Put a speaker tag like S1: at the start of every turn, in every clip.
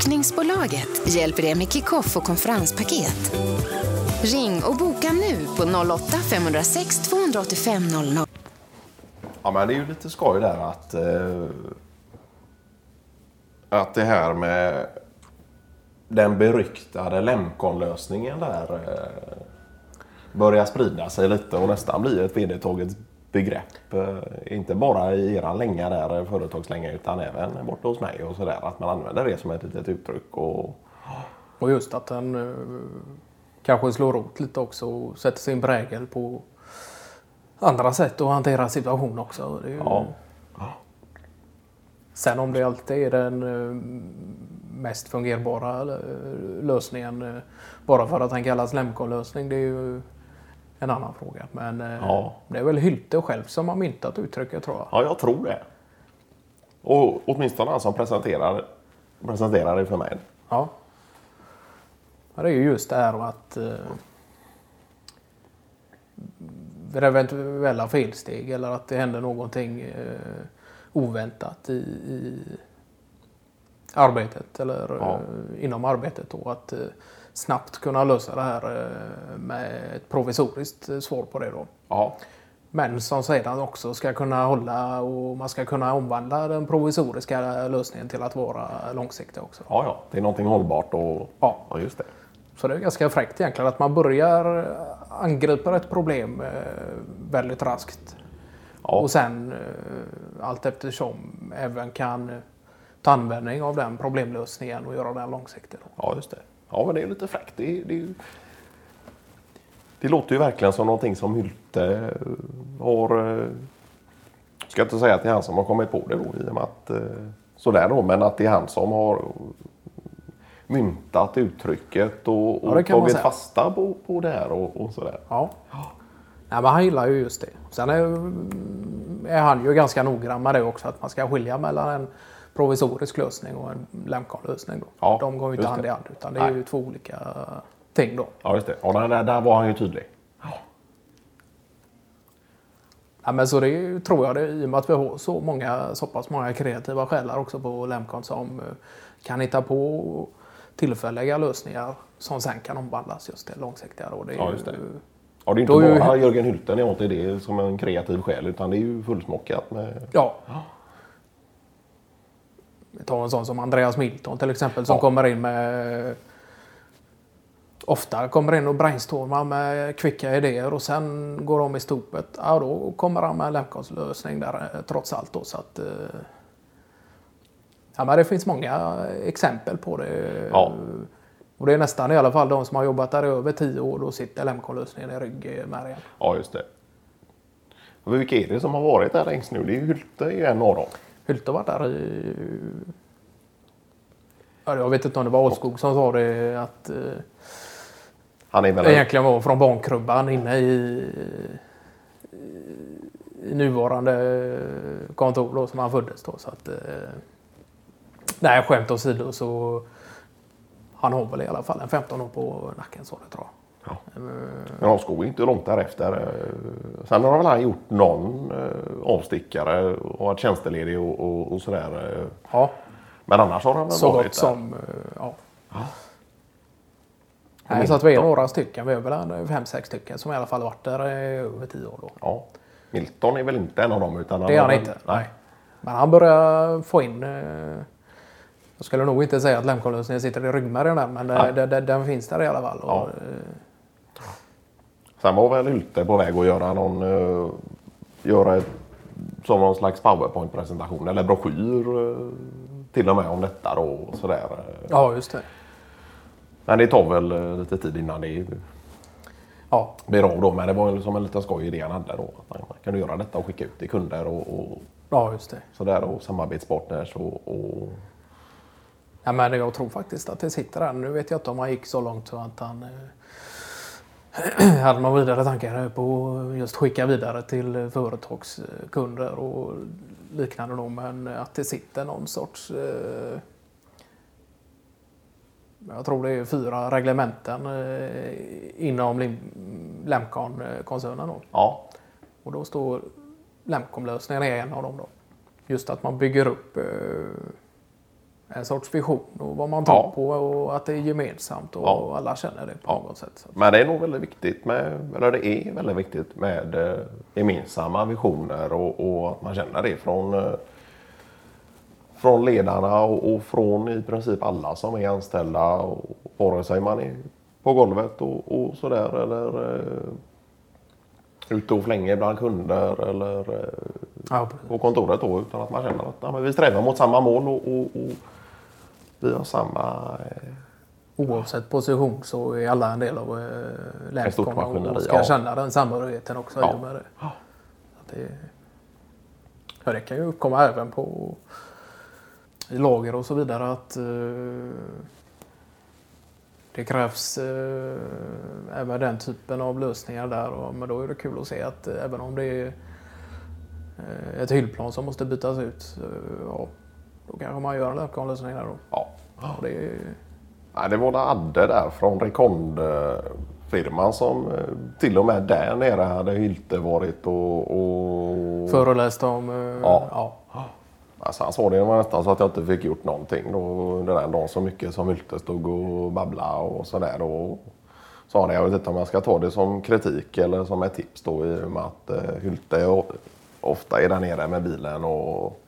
S1: Bokningsbolaget hjälper dig med kick-off och konferenspaket. Ring och boka nu på 08 506 285 00.
S2: Ja, men det är ju lite skoj där att, eh, att det här med den beryktade Lemcon-lösningen där eh, börjar sprida sig lite och nästan blir ett vedertaget begrepp. Eh, inte bara i eran länga där, företagslänga, utan även borta hos mig och sådär. Att man använder det som ett litet uttryck. Och,
S3: Och just att den eh, kanske slår rot lite också och sätter sin prägel på andra sätt att hantera situation också. Ju...
S2: ja,
S3: Sen om det alltid är den eh, mest fungerbara eh, lösningen eh, bara för att den kallas Lemcon-lösning, det är ju en annan fråga. Men eh,
S2: Ja.
S3: det är väl Hylte själv som har myntat uttrycket tror jag.
S2: ja, jag tror det. Och åtminstone han som presenterar, presenterar det för mig.
S3: Ja. Det är ju just det här att eh, vid eventuella felsteg eller att det händer någonting eh, oväntat i, i arbetet eller
S2: Ja.
S3: eh, inom arbetet då att eh, snabbt kunna lösa det här eh, med ett provisoriskt eh, svar på det då.
S2: Ja,
S3: Men som sedan också ska kunna hålla och man ska kunna omvandla den provisoriska lösningen till att vara långsiktig också.
S2: ja, ja. Det är någonting hållbart och...
S3: Ja.
S2: ja just det.
S3: Så det är ganska fräckt egentligen att man börjar angripa ett problem eh, väldigt raskt.
S2: Ja.
S3: Och sen eh, allt eftersom även kan eh, ta användning av den problemlösningen och göra den långsiktig.
S2: Ja, just det. Ja, men det är lite fräckt. Det, det, det låter ju verkligen som någonting som Hylte eh, har... eh, Ska inte säga att det är han som har kommit på det då i och med att... eh, Sådär då, men att det är han som har myntat uttrycket och,
S3: Ja,
S2: och
S3: man
S2: tagit fasta på, på det här och, och sådär.
S3: Ja. Nej, men han gillar ju just det. Sen är, är han ju ganska noggrann med det också att man ska skilja mellan en provisorisk lösning och en Lemcon-lösning.
S2: Ja,
S3: De går ju inte hand i hand utan det är
S2: Nej.
S3: ju två olika ting då.
S2: Ja, just det. Ja, där, där, där var han ju tydlig.
S3: Ja, men så det ju- tror jag det, i och med att vi har så, många, så pass många kreativa själar också på Lemcon som eh, kan hitta på tillfälliga lösningar som sen kan omvandlas just till långsiktiga. Då. Det är
S2: Ja,
S3: ju-
S2: just det. Ja, det är inte
S3: är ju-
S2: bara Jörgen Hylte ni har till det som en kreativ själ utan det är ju fullsmockat med...
S3: Ja. Tar en sån som Andreas Milton till exempel som
S2: Ja.
S3: kommer in med Ofta kommer in och brainstormar med kvicka idéer och sen går de i stopet. Ja, då kommer han med en lösning där eh, trots allt. Då, så att, eh, ja, men det finns många exempel på det.
S2: Ja.
S3: Och det är nästan i alla fall de som har jobbat där i över tio år. Då sitter Lemcon-lösningen i rygg med det.
S2: Ja, just det. Vilka är det som har varit där längst nu? Det är Hylte är ju en av dem.
S3: Hylte har varit där i... Ja, jag vet inte om det var Åskog som sa det att eh,
S2: Han är väl
S3: egentligen var från barnkrubban inne i, i nuvarande kontor då, som han föddes då. Så att, eh, nej, skämt åsido så han har väl i alla fall en 15 år på nacken så det tror jag.
S2: Ja. Men Avskog är inte långt därefter. Sen har väl han gjort någon eh, avstickare och varit tjänsteledig och, och, och sådär.
S3: Ja,
S2: Men annars har han väl
S3: så
S2: varit
S3: gott
S2: där.
S3: som... eh, Ja. Nej, så att vi är några stycken. Vi är väl fem, sex stycken som i alla fall varit där i över tio år. Då.
S2: Ja. Milton är väl inte en av dem? Utan
S3: Det är han inte.
S2: Nej.
S3: Men han börjar få in... Eh, jag skulle nog inte säga att Lemcon-lösningen sitter i ryggmärgen där, men det, det, det, den finns där i alla fall. Och,
S2: Ja.
S3: eh,
S2: Sen var väl Hylte på väg att göra någon... eh, göra ett, som någon slags powerpoint-presentation eller broschyr eh, till och med om detta då. Och sådär.
S3: ja, just det.
S2: Men det tar väl eh, lite tid innan det
S3: Ja,
S2: blir av då. Men det var som en liten skoj idé han hade då. Att man kunde göra detta och skicka ut till kunder och, och
S3: ja just det.
S2: sådär och samarbetspartners och, och
S3: Ja, men jag tror faktiskt att det sitter där. Nu vet jag inte om han gick så långt så att han hade några vidare tankar på just skicka vidare till företagskunder och liknande. Då, men att det sitter någon sorts eh, jag tror det är fyra reglementen eh, inom Lemcon-koncernen. Då.
S2: ja.
S3: Och då står Lemcom-lösningen är en av dem. Då. Just att man bygger upp eh, en sorts vision och vad man tror
S2: Ja.
S3: på och att det är gemensamt och
S2: Ja.
S3: alla känner det på
S2: Ja.
S3: något sätt.
S2: Men det är nog väldigt viktigt med, eller det är väldigt viktigt med eh, gemensamma visioner och, och att man känner det från, eh, från ledarna och, och från i princip alla som är anställda. Och, vare sig man är på golvet och, och sådär eller eh, ute och flänger bland kunder eller
S3: Ja,
S2: på kontoret då. Utan att man känner att ja, vi strävar mot samma mål och, och, och vi har samma... Eh,
S3: Oavsett position så är alla en del av eh,
S2: stort
S3: Länskom
S2: maskineri,
S3: och ska
S2: ja.
S3: känna den samhörigheten också
S2: Ja.
S3: i och med det. Att det. Ja, det kan ju uppkomma även på i lager och så vidare att eh, det krävs eh, även den typen av lösningar där. Och, men då är det kul att se att eh, även om det är eh, ett hyllplan som måste bytas ut, ja, då kanske man gör en lösning där då.
S2: ja.
S3: Och det
S2: Nej, det var det Adde där från Recond-firman som eh, till och med där nere hade Hylte varit och... och...
S3: föreläst om... eh,
S2: Ja.
S3: ja.
S2: Alltså, han sa det var nästan så att jag inte fick gjort någonting då, den där dagen så mycket som Hylte stod och babblade och sådär. Och sa han, jag vet inte om jag ska ta det som kritik eller som ett tips då i och med att eh, Hylte ofta är där nere med bilen och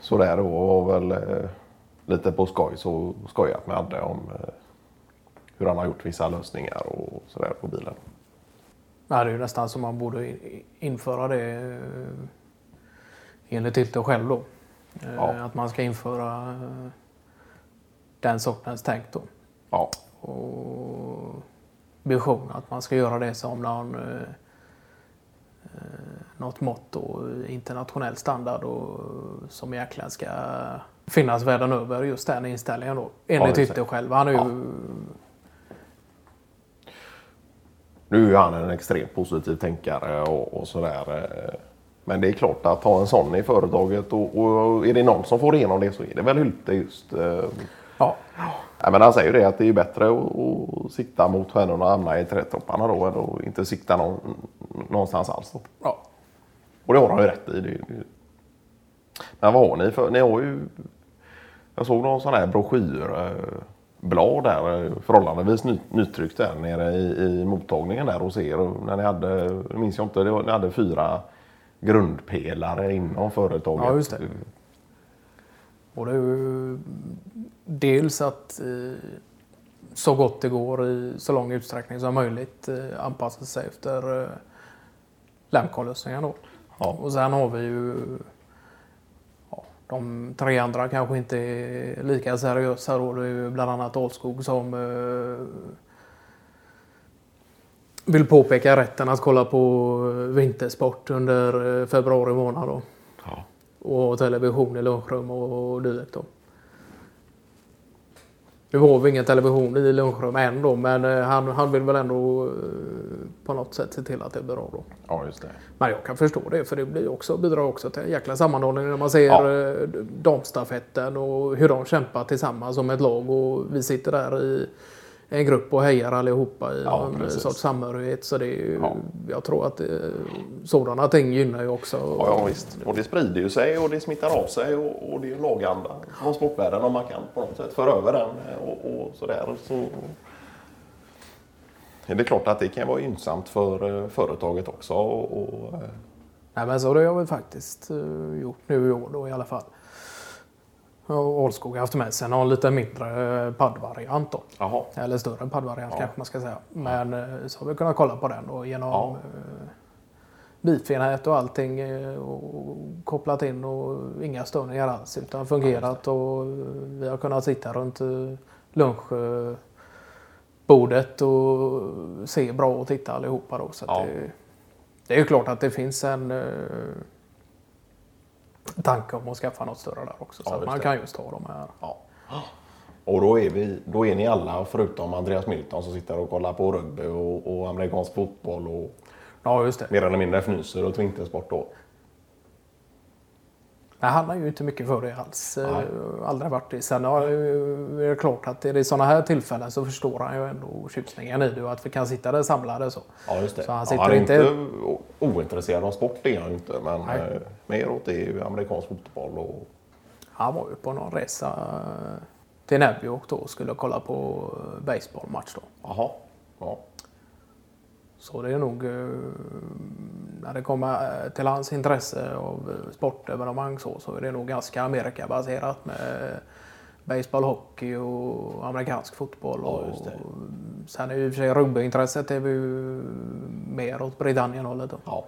S2: sådär då. Och väl lite på skoj så skojat med Adde om eh, hur han har gjort vissa lösningar och sådär på bilen.
S3: Ja, det är ju nästan som man borde införa det eh, enligt Hylte själv då. Eh,
S2: Ja.
S3: Att man ska införa den sortens tänk då.
S2: Ja,
S3: Och vision att man ska göra det som någon, något mått då, internationell standard och som egentligen ska finnas världen över just den inställningen då. Enligt
S2: det.
S3: Hytte själv. Han är ju,
S2: Nu är han en extremt positiv tänkare och, och sådär. eh, Men det är klart att ha en sån i företaget och, och är det någon som får igenom det så är det väl Hylte just. eh,
S3: ja,
S2: Ja, men han säger ju det att det är bättre att, att sikta mot stjärnorna och hamna i trädtopparna då än att inte sikta någon, någonstans alls. Då.
S3: ja.
S2: Och det har han ju rätt i. Det, Men vad har ni för... Ni har ju... Jag såg någon sån här broschyrblad där, eh, förhållandevis ny, nytryckt där nere i, i mottagningen där hos er. När ni hade, minns jag inte, ni hade fyra grundpelare inom företaget.
S3: Ja, just det. Och det är ju dels att eh, så gott det går i så lång utsträckning som möjligt eh, anpassa sig efter eh, Lemcon-lösningen.
S2: Ja.
S3: Och sen har vi ju ja, de tre andra kanske inte är lika seriösa då. Det är ju bland annat Alskog som eh, vill påpeka rätten att kolla på vintersport under eh, februari månad då.
S2: Ja.
S3: Och television i lunchrum och, och dylikt då. Nu har vi ingen television i lunchrum än då, men eh, han, han vill väl ändå eh, på något sätt se till att det är bra då.
S2: ja, just det.
S3: Men jag kan förstå det, för det blir också, bidrar också till en jäkla sammanhållning när man ser
S2: Ja.
S3: ja. damstafetten och hur de kämpar tillsammans som ett lag. Och vi sitter där i en grupp och hejar allihopa i
S2: Ja,
S3: någon
S2: precis.
S3: sorts samhörighet. Så det är ju,
S2: Ja.
S3: jag tror att det, sådana ting gynnar ju också.
S2: Ja, ja, visst. Och det sprider ju sig och det smittar av sig och, och det är en laganda från sportvärlden om man kan på något sätt föra över den eh, och, och sådär. Så är det klart att det kan vara gynnsamt för eh, företaget också. Och, och, eh,
S3: Nej, men så det har vi faktiskt eh, gjort nu i år då i alla fall. Och Ålskog har haft med sig någon lite mindre eh, paddvariant då. Eller större paddvariant
S2: Ja.
S3: kanske man ska säga. Men eh, så har vi kunnat kolla på den då genom
S2: Ja.
S3: ja. bifinät och allting eh, och kopplat in och inga störningar alls utan fungerat och vi har kunnat sitta runt eh, lunchbordet och se bra och titta allihopa då. Så
S2: Ja.
S3: det, det är ju klart att det finns en eh, tanke om att skaffa något större där också. Så
S2: Ja,
S3: att man
S2: det.
S3: kan just ha de här.
S2: Ja. Och då är, vi, då är ni alla, förutom Andreas Milton som sitter och kollar på rugby och, och amerikansk fotboll och
S3: Ja, just det.
S2: mer eller mindre fnyser och vintersport då.
S3: Nej, han har ju inte mycket för det alls.
S2: Nej.
S3: Eh, Aldrig varit det. Sen har, är det klart att är det sådana här tillfällen så förstår han ju ändå tjusningen i det och att vi kan sitta där samlade så.
S2: Ja, just det.
S3: Så han
S2: ja,
S3: sitter
S2: han är
S3: inte-
S2: ointresserad av sport, det är han inte. Men
S3: Nej.
S2: eh, mer åt det är ju amerikansk fotboll och
S3: Han var ju på någon resa eh, till New York då och skulle kolla på baseballmatch då.
S2: Jaha. Ja.
S3: Så det är nog eh, när det kommer eh, till hans intresse av eh, sportevenemang så, så är det nog ganska Amerikabaserat med baseball, hockey och amerikansk fotboll.
S2: Ja,
S3: och, sen är ju i och för sig rugbyintresset är vi ju mer åt Britannien-hållet.
S2: ja.